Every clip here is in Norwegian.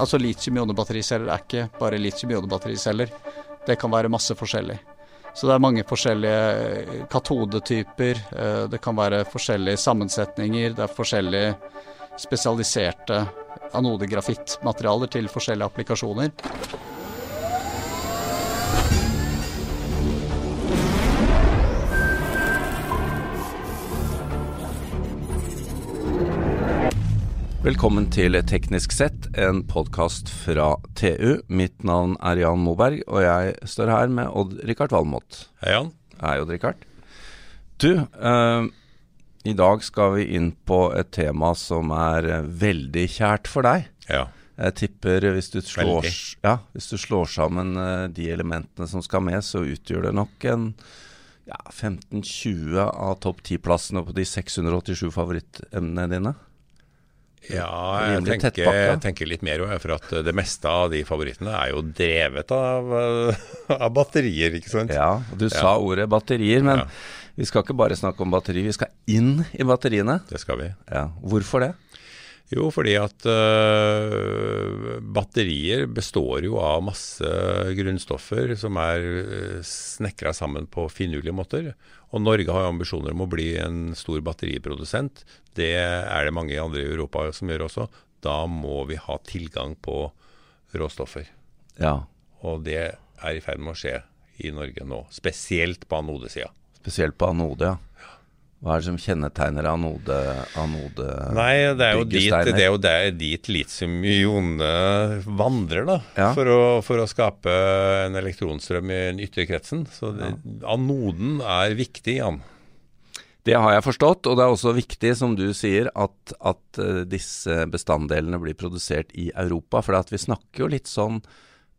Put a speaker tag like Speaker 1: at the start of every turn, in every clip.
Speaker 1: Altså litium-ionebattericeller er ikke bare litium-ionebattericeller. Det kan være masse forskjellig. Så det er mange forskjellige katodetyper. eh, Det kan være forskjellige sammensetninger. Det er forskjellige spesialiserte anodegrafittmaterialer til forskjellige applikasjoner.
Speaker 2: Velkommen til Teknisk sett, en podkast fra TU. Mitt navn er Jan Moberg, og jeg står her med Odd-Rikard Valmot.
Speaker 3: Hei, Jan.
Speaker 2: Hei, Odd-Rikard. Du, eh, i dag skal vi inn på et tema som er eh, veldig kjært for deg.
Speaker 3: Ja.
Speaker 2: Jeg tipper hvis du slår, ja, hvis du slår sammen eh, de elementene som skal med, så utgjør det nok en ja, 15-20 av topp 10-plassene på de 687 favorittemnene dine.
Speaker 3: Ja, jeg tenker, jeg tenker litt mer òg, for at det meste av de favorittene er jo drevet av, eh, av batterier, ikke sant?
Speaker 2: Ja, du sa ordet batterier, men
Speaker 3: Ja.
Speaker 2: vi skal ikke bare snakke om batteri, vi skal inn i batteriene.
Speaker 3: Det skal vi.
Speaker 2: Ja, Hvorfor det?
Speaker 3: Jo, fordi at uh, batterier består jo av masse grunnstoffer som er øh, snekra sammen på finurlige måter. Og Norge har jo ambisjoner om å bli en stor batteriprodusent. Det er det mange andre i Europa som gjør også. Da må vi ha tilgang på råstoffer.
Speaker 2: Ja,
Speaker 3: Og det er i ferd med å skje i Norge nå, spesielt på anodesida.
Speaker 2: spesielt på anode, ja. Hva er det som kjennetegner anode, anode
Speaker 3: Nei, det er jo dit, det er jo der, dit litium-ionene vandrer, da.
Speaker 2: Ja.
Speaker 3: For, å, for å skape en elektronstrøm i den ytre kretsen. Så det, anoden er viktig, Jan.
Speaker 2: Det har jeg forstått, og det er også viktig, som du sier, at, at eh, disse bestanddelene blir produsert i Europa. For vi snakker jo litt sånn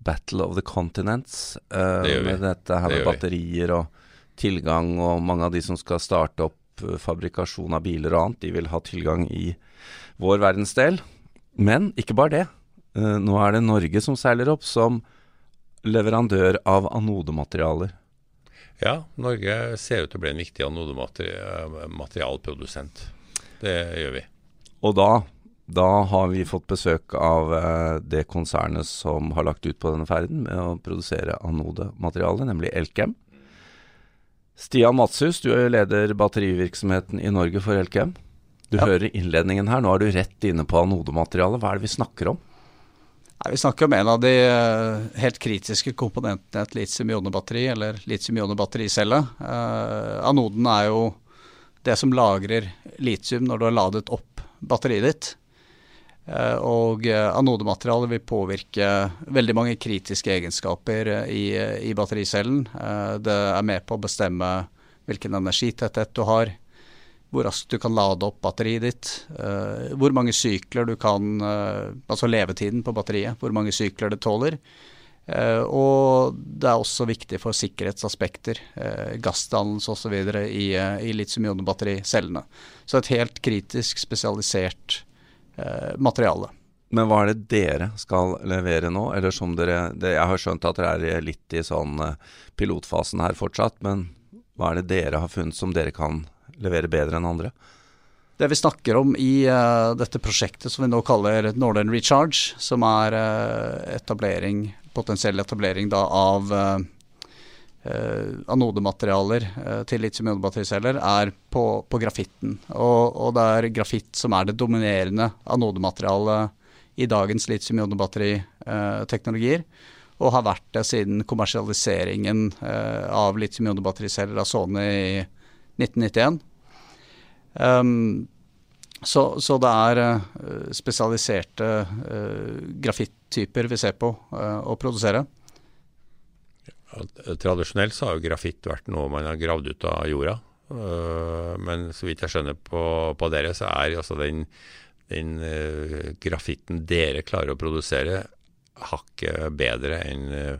Speaker 2: Battle of the Continents uh,
Speaker 3: Det
Speaker 2: med dette her med batterier og tilgang, og mange av de som skal starte opp fabrikasjon av biler og annet, de vil ha tilgang i vår verdensdel. Men ikke bare det. Eh, nå er det Norge som seiler opp som leverandør av anodematerialer.
Speaker 3: Ja, Norge ser ut til å bli en viktig anodematerialprodusent. Det gjør vi.
Speaker 2: Og da, da har vi fått besøk av eh, det konsernet som har lagt ut på denne ferden med å produsere anodemateriale, nemlig Elkem. Stian Matshus, du er jo leder batterivirksomheten i Norge for Elkem. Du
Speaker 1: Ja.
Speaker 2: hører innledningen her, nå er du rett inne på anodemateriale. Hva er det vi snakker om?
Speaker 1: Nei, vi snakker om en av de eh, helt kritiske komponentene i et litium-ionebatteri, eller litium-ionebattericelle. Eh, anoden er jo det som lagrer litium når du har ladet opp batteriet ditt. Eh, og eh, anodematerialet vil påvirke veldig mange kritiske egenskaper eh, i, i battericellen. Det er med på å bestemme hvilken energitetthet du har, hvor raskt du kan lade opp batteriet ditt, hvor mange sykler du kan Altså levetiden på batteriet, hvor mange sykler det tåler. Og det er også viktig for sikkerhetsaspekter, gassdannelse osv. i, i litium-ionebattericellene. Så et helt kritisk spesialisert eh, materiale.
Speaker 2: Men hva er det dere skal levere nå? Eller som dere det, Jeg har skjønt at dere er litt i sånn eh, pilotfasen her fortsatt, men hva er det dere har funnet som dere kan levere bedre enn andre?
Speaker 1: Det vi snakker om i uh, dette prosjektet som vi nå kaller Northern Recharge, som er uh, etablering, potensiell etablering da av eh, anodematerialer eh, til litium-ionebattericeller, er på, på grafitten. Og, og det er grafitt som er det dominerende anodematerialet i dagens litium-ionebatteriteknologier. og har vært det siden kommersialiseringen eh, av litium-ionebattericeller av Sony i 1991. Um, så, så det er eh, spesialiserte uh, grafittyper vi ser på uh, å produsere.
Speaker 3: Tradisjonelt så har jo grafitt vært noe man har gravd ut av jorda. Øh, men så vidt jeg skjønner på, på dere, så er altså den, den øh, grafitten dere klarer å produsere, hakket bedre enn øh,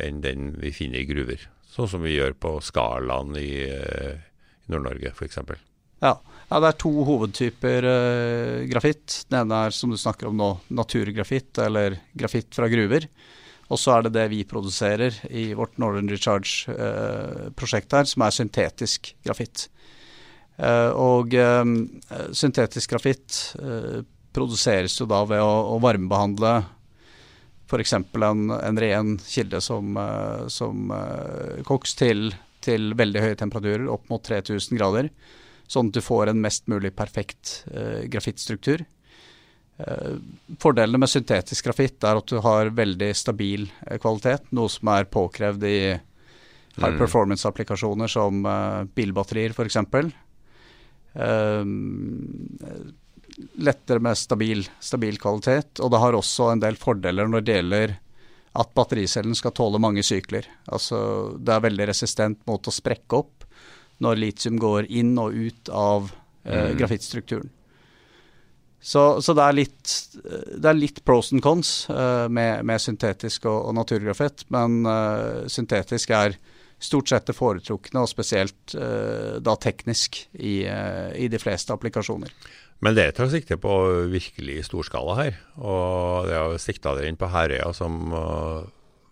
Speaker 3: enn den vi finner i gruver. Sånn som vi gjør på Skalaen i, i Nord-Norge f.eks.
Speaker 1: Ja. ja, det er to hovedtyper uh, grafitt. Den ene er, som du snakker om nå, naturgrafitt, eller grafitt fra gruver. Og så er det det vi produserer i vårt Northern Recharge-prosjekt her, som er syntetisk grafitt. Eh, og eh, syntetisk grafitt eh, produseres jo da ved å, å varmebehandle f.eks. En, en ren kilde som, som koks til, til, veldig høye temperaturer, opp mot 3000 grader. Sånn at du får en mest mulig perfekt grafittstruktur. Fordelene med syntetisk grafitt er at du har veldig stabil kvalitet, noe som er påkrevd i high mm. performance-applikasjoner som bilbatterier f.eks. Lettere med stabil, stabil, kvalitet. Og det har også en del fordeler når det gjelder at battericellen skal tåle mange sykler. Altså det er veldig resistent mot å sprekke opp når litium går inn og ut av eh, mm. grafittstrukturen. Så, så det, er litt, det, er litt, pros and cons uh, med, med, syntetisk og, og naturgrafitt, men uh, syntetisk er stort sett det foretrukne, og spesielt uh, da teknisk i, i de fleste applikasjoner.
Speaker 3: Men dere tar sikte på virkelig storskala her. Og dere har sikta dere inn på Herøya uh,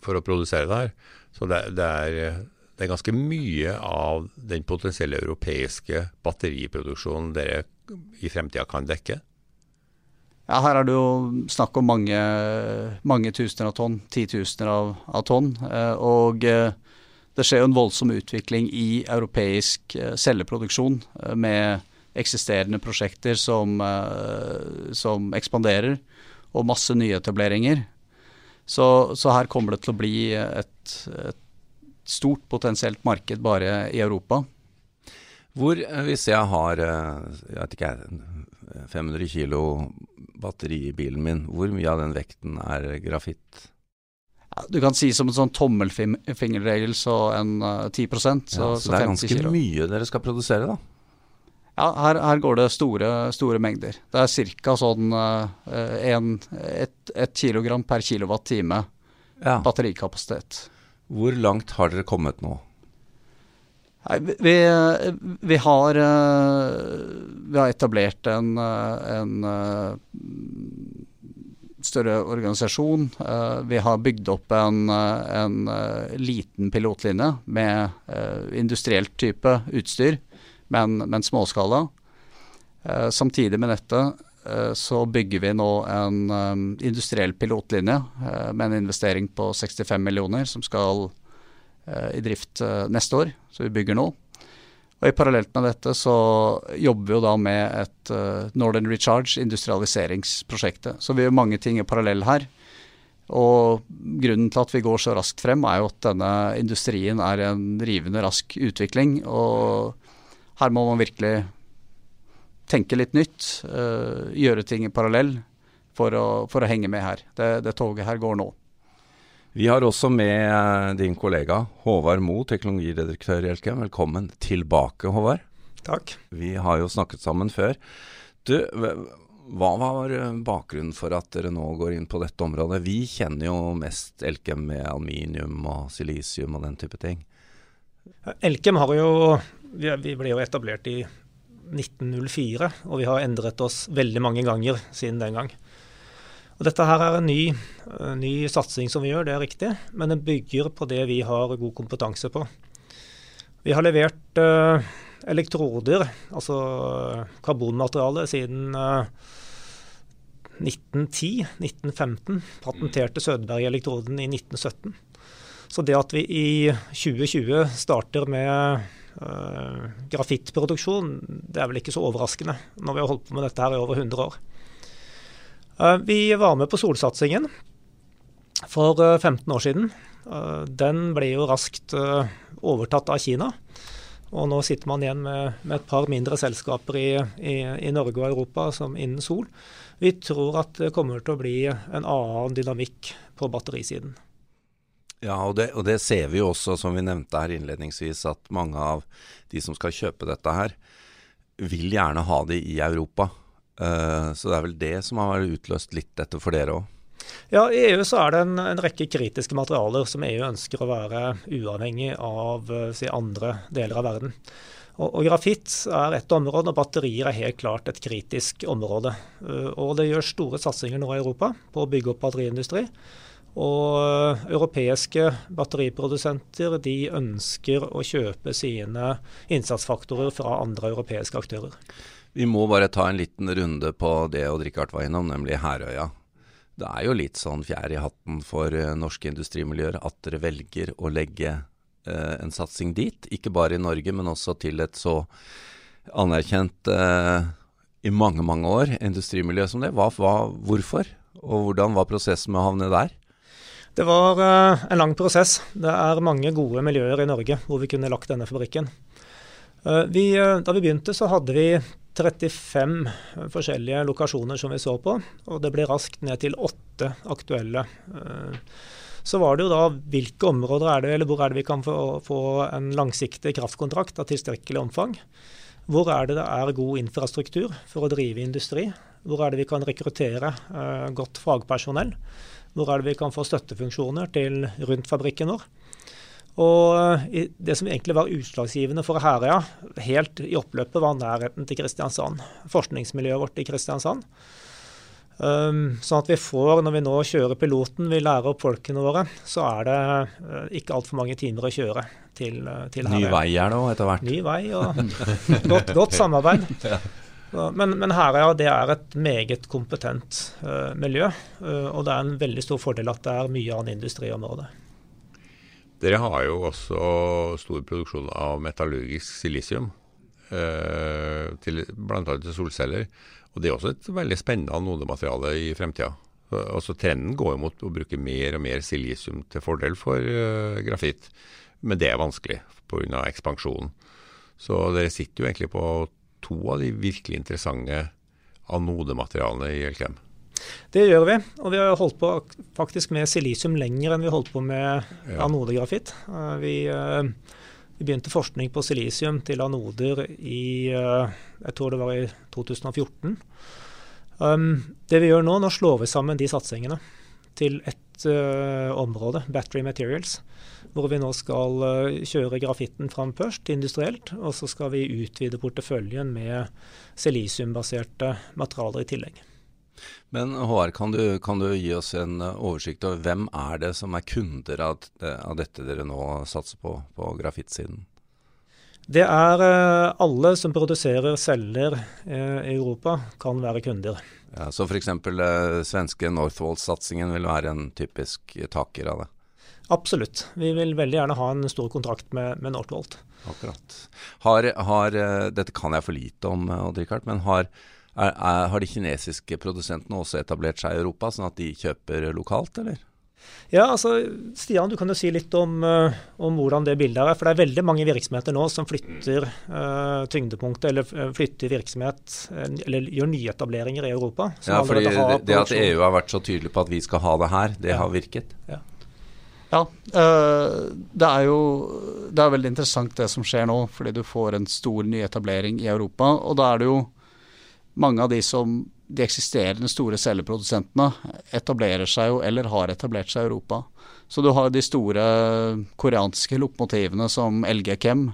Speaker 3: for å produsere det her. Så det, det, er, det, er, ganske mye av den potensielle europeiske batteriproduksjonen dere i fremtida kan dekke?
Speaker 1: Ja, her er det jo snakk om mange, mange tusener av tonn, titusener av, av tonn. Eh, og eh, det skjer jo en voldsom utvikling i europeisk eh, celleproduksjon med eksisterende prosjekter som, som ekspanderer, og masse nyetableringer. Så, så, her kommer det til å bli et, et, stort potensielt marked bare i Europa.
Speaker 2: Hvor, hvis jeg har jeg vet ikke, 500 kilo batteri i bilen min, hvor mye av den vekten er grafitt?
Speaker 1: Ja, du kan si som en sånn tommelfingerregel så en uh, 10 så,
Speaker 2: ja, så, det er ganske kilo. mye dere skal produsere, da?
Speaker 1: Ja, her, her, går det store, store mengder. Det er ca. sånn uh, en, et, et, kilogram per kilowattime ja. batterikapasitet.
Speaker 2: Hvor langt har dere kommet nå?
Speaker 1: Nei, vi, vi, har, uh, vi, har, etablert en, en uh, større organisasjon. vi har bygd opp en, en liten pilotlinje med industrielt type utstyr men, men småskala. Eh, samtidig med dette eh, så bygger vi nå en industriell pilotlinje eh, med en investering på 65 millioner som skal eh, i drift eh, neste år, så vi bygger nå. Og I parallelt med dette så jobber vi jo da med et uh, Northern Recharge industrialiseringsprosjektet. Så vi gjør mange ting i parallell her. Og grunnen til at vi går så raskt frem, er jo at denne industrien er en rivende rask utvikling. Og her må man virkelig tenke litt nytt, gjøre ting i parallell for å, for å henge med her. Det, det, toget her går nå.
Speaker 2: Vi har også med eh, din kollega Håvard Mo, teknologiredaktør i Elkem. Velkommen tilbake, Håvard.
Speaker 4: Takk.
Speaker 2: Vi har jo snakket sammen før. Du, hva var bakgrunnen for at dere nå går inn på dette området? Vi kjenner jo mest Elkem med aluminium og silisium og den type ting.
Speaker 4: Elkem har jo vi, ble jo etablert i 1904, og vi har endret oss veldig mange ganger siden den gang. Og dette her er en ny, ny satsing som vi gjør, det er riktig, men den bygger på det vi har god kompetanse på. Vi har levert uh, elektroder, altså karbonmateriale, siden uh, 1910-1915. Patenterte Sødberg-elektroden i 1917. Så det at vi i 2020 starter med Uh, grafittproduksjon det er vel ikke så overraskende når vi har holdt på med dette her i over 100 år. Uh, vi var med på solsatsingen for uh, 15 år siden. den ble jo raskt overtatt av Kina. Og nå sitter man igjen med, med et par mindre selskaper i, i, i, Norge og Europa som innen sol. Vi tror at det kommer til å bli en annen dynamikk på batterisiden.
Speaker 2: Ja, og det, og det, ser vi jo også, som vi nevnte her innledningsvis, at mange av de som skal kjøpe dette her, vil gjerne ha det i Europa. Uh, så det er vel det som har utløst litt dette for dere òg?
Speaker 4: Ja, I EU så er det en, en, rekke kritiske materialer som EU ønsker å være uavhengig av uh, si, andre deler av verden. Og, og Grafitt er ett område, og batterier er helt klart et kritisk område. Uh, og Det gjør store satsinger nå i Europa på å bygge opp batteriindustri. Og eh, europeiske batteriprodusenter de ønsker å kjøpe sine innsatsfaktorer fra andre europeiske aktører.
Speaker 2: Vi må bare ta en liten runde på det Odd Rikard var innom, nemlig Herøya. Det er jo litt sånn fjær i hatten for uh, norske industrimiljøer at dere velger å legge eh, en satsing dit. Ikke bare i Norge, men også til et så anerkjent eh, i mange, mange år industrimiljø som det. Hva, hva, hvorfor, og hvordan var prosessen med å havne der?
Speaker 4: Det var en lang prosess. Det er mange gode miljøer i Norge hvor vi kunne lagt denne fabrikken. Vi, da vi begynte, så hadde vi 35 forskjellige lokasjoner som vi så på, og det ble raskt ned til åtte aktuelle. Eh, så var det jo da hvilke områder er det, eller hvor er det vi kan få, få en langsiktig kraftkontrakt av tilstrekkelig omfang? Hvor er det det er god infrastruktur for å drive industri? Hvor er det vi kan rekruttere uh, godt fagpersonell? Hvor er det vi kan få støttefunksjoner til rundt fabrikken vår? Og eh, det som egentlig var utslagsgivende for Herøya, helt i oppløpet, var nærheten til Kristiansand. Forskningsmiljøet vårt i Kristiansand. Um, sånn at vi får, når vi nå kjører piloten, vi lærer opp folkene våre, så er det uh, ikke altfor mange timer å kjøre til, uh, til Herøya.
Speaker 2: Ny vei er det òg, etter hvert.
Speaker 4: Ny vei og godt, godt samarbeid. ja. Men, men Herøya det er et meget kompetent uh, miljø, og det er en veldig stor fordel at det er mye annen industri i området.
Speaker 3: Dere har jo også stor produksjon av metallurgisk silisium, eh, bl.a. til solceller. Og Det er også et veldig spennende anodemateriale i fremtida. Altså, trenden går jo mot å bruke mer og mer silisium til fordel for uh, grafitt. Men det er vanskelig pga. ekspansjonen. Så dere sitter jo egentlig på to av de virkelig interessante anodematerialene i Elkem.
Speaker 4: Det gjør vi. Og vi har holdt på faktisk med silisium lenger enn vi holdt på med ja. anodegrafitt. Eh, vi, eh, vi, begynte forskning på silisium til anoder i eh, jeg tror det var i 2014. Um, det vi gjør nå, nå slår vi sammen de satsingene til ett område, battery materials, hvor vi nå skal kjøre grafitten fram først, industrielt, og så skal vi utvide porteføljen med silisiumbaserte materialer i tillegg.
Speaker 2: Men HR, kan du, kan du, gi oss en eh, oversikt over hvem er det som er kunder av, av dette dere nå satser på på grafittsiden?
Speaker 4: Det er eh, alle som produserer celler eh, i Europa, kan være kunder.
Speaker 2: Ja, så f.eks. Eh, svenske Northvolt-satsingen vil være en typisk taker av det?
Speaker 4: Absolutt. Vi vil veldig gjerne ha en stor kontrakt med, med Northvolt.
Speaker 2: Akkurat. Har, har, dette kan jeg for lite om, Odd Rikard, men har er, er, har de kinesiske produsentene også etablert seg i Europa, sånn at de kjøper lokalt, eller?
Speaker 4: Ja, altså Stian, du kan jo si litt om, uh, om, hvordan det bildet er. For det er veldig mange virksomheter nå som flytter uh, tyngdepunktet, eller uh, flytter virksomhet, eller gjør nyetableringer i Europa.
Speaker 2: Ja, fordi det, det, at EU har vært så tydelig på at vi skal ha det her, det ja. har virket.
Speaker 1: Ja. Ja, det er jo det er veldig interessant det som skjer nå, fordi du får en stor nyetablering i Europa. Og da er det jo mange av de som de eksisterende store celleprodusentene etablerer seg jo, eller har etablert seg i Europa. Så du har de store koreanske lokomotivene som LG Chem,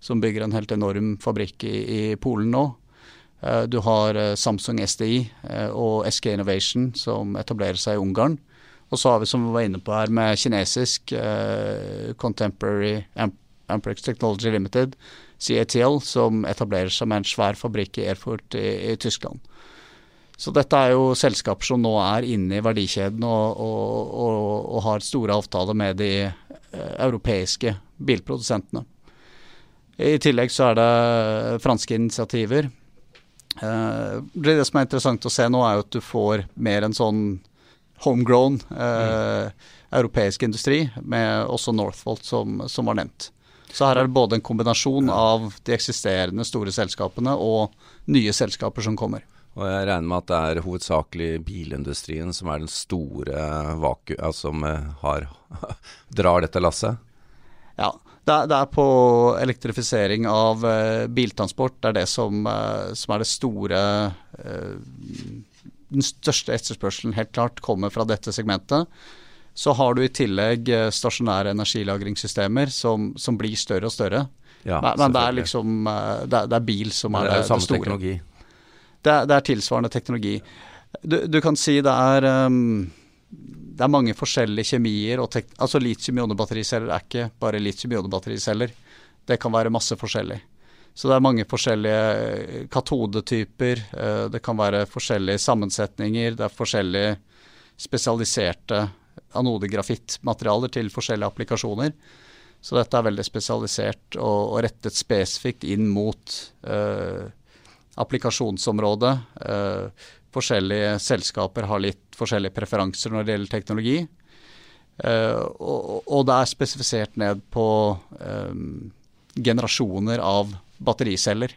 Speaker 1: som bygger en helt enorm fabrikk i, i Polen nå. Eh, du har eh, Samsung SDI eh, og SK Innovation som etablerer seg i Ungarn. Og så har vi, som vi var inne på her, med kinesisk Contemporary Amprex Technology Limited, CATL, som etablerer seg med en svær fabrikk i Erfurt i, i Tyskland. Så dette er jo selskaper som nå er inne i verdikjeden og, og, og, og har store avtaler med de eh, europeiske bilprodusentene. I tillegg så er det franske initiativer. Eh, det som er interessant å se nå, er jo at du får mer en sånn homegrown eh, mm. europeisk industri, med også Northvolt som, som var nevnt. Så her er det både en kombinasjon av de eksisterende store selskapene og nye selskaper som kommer.
Speaker 2: Og jeg regner med at det er hovedsakelig bilindustrien som er den store vaku... Altså, som har, drar dette lasset?
Speaker 1: Ja, det er, det er, på elektrifisering av uh, biltransport. Det er det som, uh, som er det store Den største etterspørselen helt klart kommer fra dette segmentet. Så har du i tillegg eh, stasjonære energilagringssystemer som, som blir større og større. Ja, men, men det er liksom eh, det er, det er bil som er det, er det, det store. Teknologi. Det er, det er tilsvarende teknologi. Du, du, kan si det er um, det er mange forskjellige kjemier. og altså Litium-ionebattericeller er ikke bare litium-ionebattericeller. Det kan være masse forskjellig. Så det er mange forskjellige katodetyper. Det kan være forskjellige sammensetninger. Det er forskjellige spesialiserte anodegrafittmaterialer til forskjellige applikasjoner. Så dette er veldig spesialisert og, og rettet spesifikt inn mot eh, applikasjonsområdet. Eh, forskjellige selskaper har litt forskjellige preferanser når det gjelder teknologi. Eh, og, og, det er spesifisert ned på eh, generasjoner av battericeller.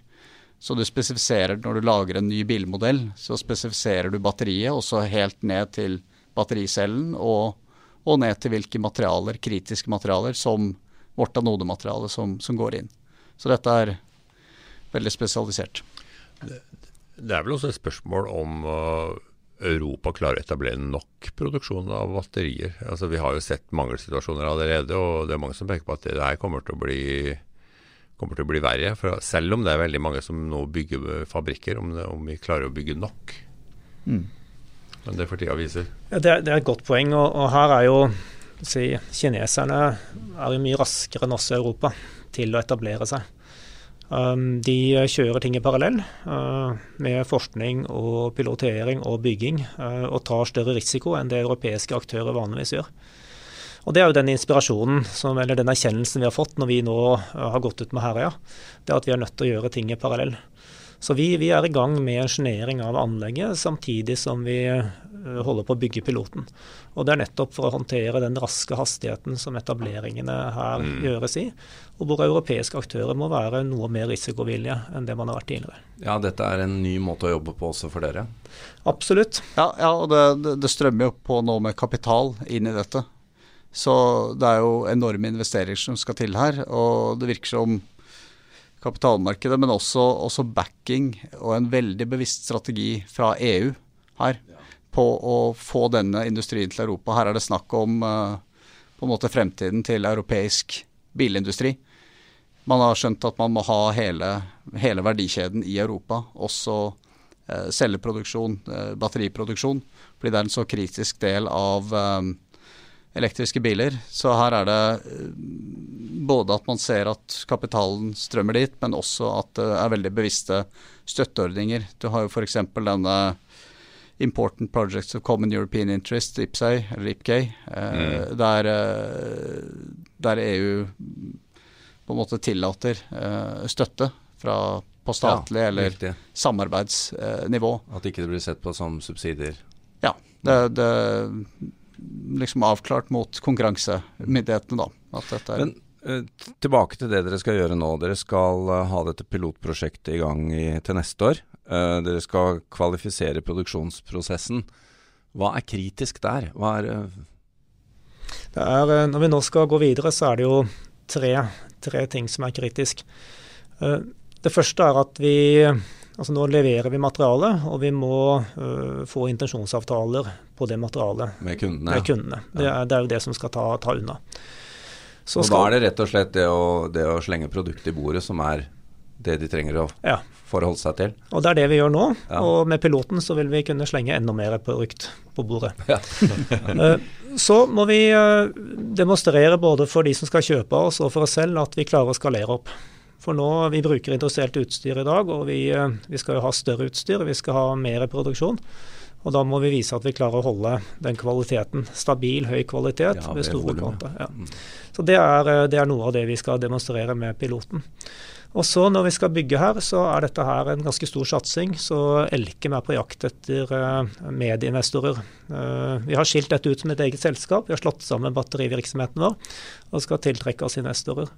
Speaker 1: Så du spesifiserer når du lager en ny bilmodell, så spesifiserer du batteriet også helt ned til battericellen og, og ned til hvilke materialer, kritiske materialer, som vårt anodemateriale som, som, går inn. Så dette er veldig spesialisert.
Speaker 3: Det, det er vel også et spørsmål om uh, Europa klarer å etablere nok produksjon av batterier. Altså, vi har jo sett mangelsituasjoner allerede, og det er mange som peker på at det her kommer til å bli, kommer til å bli verre. For selv om det er veldig mange som nå bygger fabrikker, om, det, om vi klarer å bygge nok. Mm. Men det får tida vise.
Speaker 4: Ja, det, det, er et godt poeng, og, og her er jo si, kineserne er jo mye raskere enn oss i Europa til å etablere seg. Um, de kjører ting i parallell uh, med forskning og pilotering og bygging, uh, og tar større risiko enn det europeiske aktører vanligvis gjør. Og Det er jo den inspirasjonen, som, eller den erkjennelsen vi har fått når vi nå uh, har gått ut med Herøya. Det er at vi er nødt til å gjøre ting i parallell. Så vi, vi er i gang med engineering av anlegget, samtidig som vi holder på å bygge piloten. Og Det er nettopp for å håndtere den raske hastigheten som etableringene her mm. gjøres i. Og hvor europeiske aktører må være noe mer risikovillige enn det man har vært tidligere.
Speaker 2: Ja, dette er en ny måte å jobbe på også for dere?
Speaker 4: Absolutt.
Speaker 1: Ja, ja og det, det, strømmer jo på nå med kapital inn i dette. Så det er jo enorme investeringer som skal til her. Og det virker som kapitalmarkedet, men også, også backing og en veldig bevisst strategi fra EU her på å få denne industrien til Europa. Her er det snakk om uh, på en måte fremtiden til europeisk bilindustri. Man har skjønt at man må ha hele, hele verdikjeden i Europa, også uh, celleproduksjon, uh, batteriproduksjon, fordi det er en så kritisk del av elektriske biler. Så her er det både at man ser at kapitalen strømmer dit, men også at det er veldig bevisste støtteordninger. Du har jo f.eks. denne Important Projects of Common European Interest, IPSEI, eller IPGAY, eh, mm. der, eh, der, EU på en måte tillater eh, støtte fra, på statlig ja, eller riktig. samarbeidsnivå.
Speaker 2: At ikke det blir sett på som subsidier?
Speaker 1: Ja. Det, det liksom avklart mot konkurransemyndighetene, da. At dette er
Speaker 2: Men tilbake til det dere skal gjøre nå. Dere skal ha dette pilotprosjektet i gang i, til neste år. Uh, dere skal kvalifisere produksjonsprosessen. Hva er kritisk der? Hva er,
Speaker 4: det er Når vi nå skal gå videre, så er det jo tre, tre ting som er kritisk. det første er at vi Altså Nå leverer vi materiale, og vi må få intensjonsavtaler på det materialet
Speaker 2: med kundene.
Speaker 4: Med kundene. Ja. Det, er, det, er, jo det som skal ta, ta unna.
Speaker 2: Så og skal, Da er det rett og slett det å, det å slenge produktet i bordet som er det de trenger å ja. forholde seg til.
Speaker 4: Og Det er det vi gjør nå. Ja. Og med piloten så vil vi kunne slenge enda mer produkt på bordet. Ja. Eh, så må vi eh, demonstrere både for de som skal kjøpe oss og for oss selv at vi klarer å skalere opp. For nå, Vi bruker industrielt utstyr i dag, og vi, eh, vi skal jo ha større utstyr. Vi skal ha mer produksjon. Og Da må vi vise at vi klarer å holde den kvaliteten. Stabil, høy kvalitet ja, ved store kvanter. Ja. Mm. Så det er, det er, noe av det vi skal demonstrere med piloten. Og så Når vi skal bygge her, så er dette her en ganske stor satsing. Så Elkem er på jakt etter medinvestorer. medieinvestorer. Uh, vi har skilt dette ut som et eget selskap. Vi har slått sammen batterivirksomheten vår og skal tiltrekke oss investorer.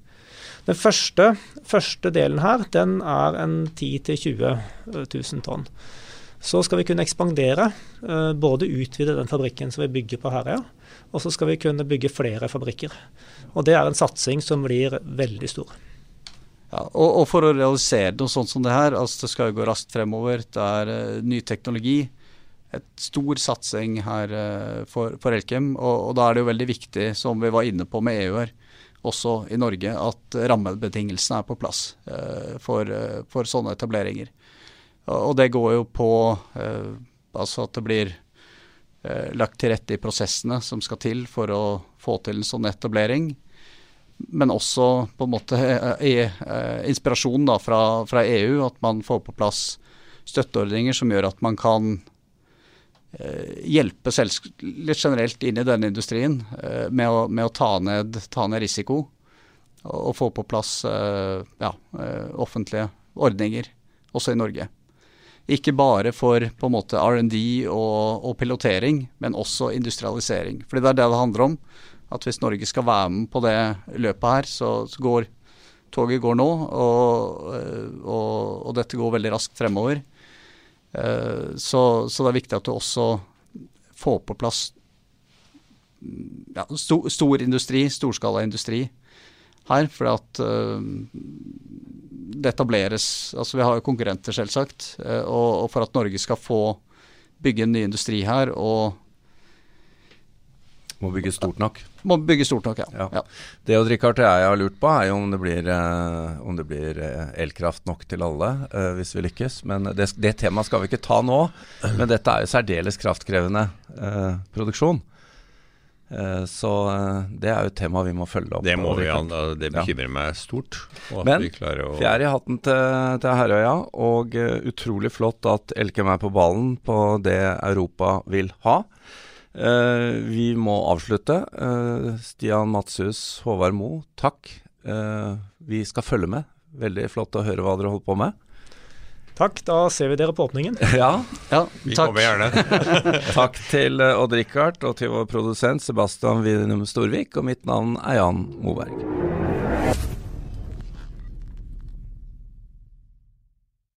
Speaker 4: Den første, første delen her den er en 10 000-20 000 tonn. Så skal vi kunne ekspandere, uh, både utvide den fabrikken som vi bygger på Herøya, og så skal vi kunne bygge flere fabrikker. Og Det er en satsing som blir veldig stor.
Speaker 1: Ja, og, og, for å realisere noe sånt som det her, altså det skal jo gå raskt fremover. Det er uh, ny teknologi. Et stor satsing her uh, for, for, Elkem. Og, og, da er det jo veldig viktig, som vi var inne på med EU her, også i Norge, at rammebetingelsene er på plass uh, for, for, sånne etableringer. Og, det går jo på altså at det blir lagt til rette i prosessene som skal til for å få til en sånn etablering men også på en måte i, inspirasjon da, fra, fra, EU. At man får på plass støtteordninger som gjør at man kan hjelpe litt generelt inn i denne industrien med å, med å ta, ned, ta, ned, risiko. Og, få på plass ja, offentlige ordninger, også i Norge. Ikke bare for på en måte R&D og, og, pilotering, men også industrialisering. Fordi det er det det handler om. At hvis Norge skal være med på det løpet her, så, går toget går nå, og, og, og, dette går veldig raskt fremover. Eh, så, så, det er viktig at du også får på plass ja, stor, stor industri, storskala industri her. For at uh, det etableres Altså vi har jo konkurrenter, selvsagt. Uh, og, og, for at Norge skal få bygge en ny industri her og
Speaker 2: Må bygge stort nok?
Speaker 1: Må bygge stort nok, ja. ja.
Speaker 2: ja. Det og Richard, jeg har lurt på, er jo om det blir, uh, om det blir elkraft nok til alle, hvis vi lykkes. Men det, det temaet skal vi ikke ta nå. Men dette er jo særdeles kraftkrevende produksjon. Eh, så eh, det er jo et tema vi må følge opp.
Speaker 3: Det må vi, det bekymrer ja. meg stort.
Speaker 2: Men fjær i hatten til, til Herøya, og uh, utrolig flott at Elkem er på ballen på det Europa vil ha. Vi må avslutte. Stian Matshus, Håvard Mo, takk. vi skal følge med. Veldig flott å høre hva dere holder på med.
Speaker 4: Takk, da ser vi dere på åpningen.
Speaker 2: Ja,
Speaker 3: ja vi takk. kommer
Speaker 2: gjerne. takk til eh, Odd Rikard og til vår produsent Sebastian Winum Storvik, og mitt navn er Jan Moberg.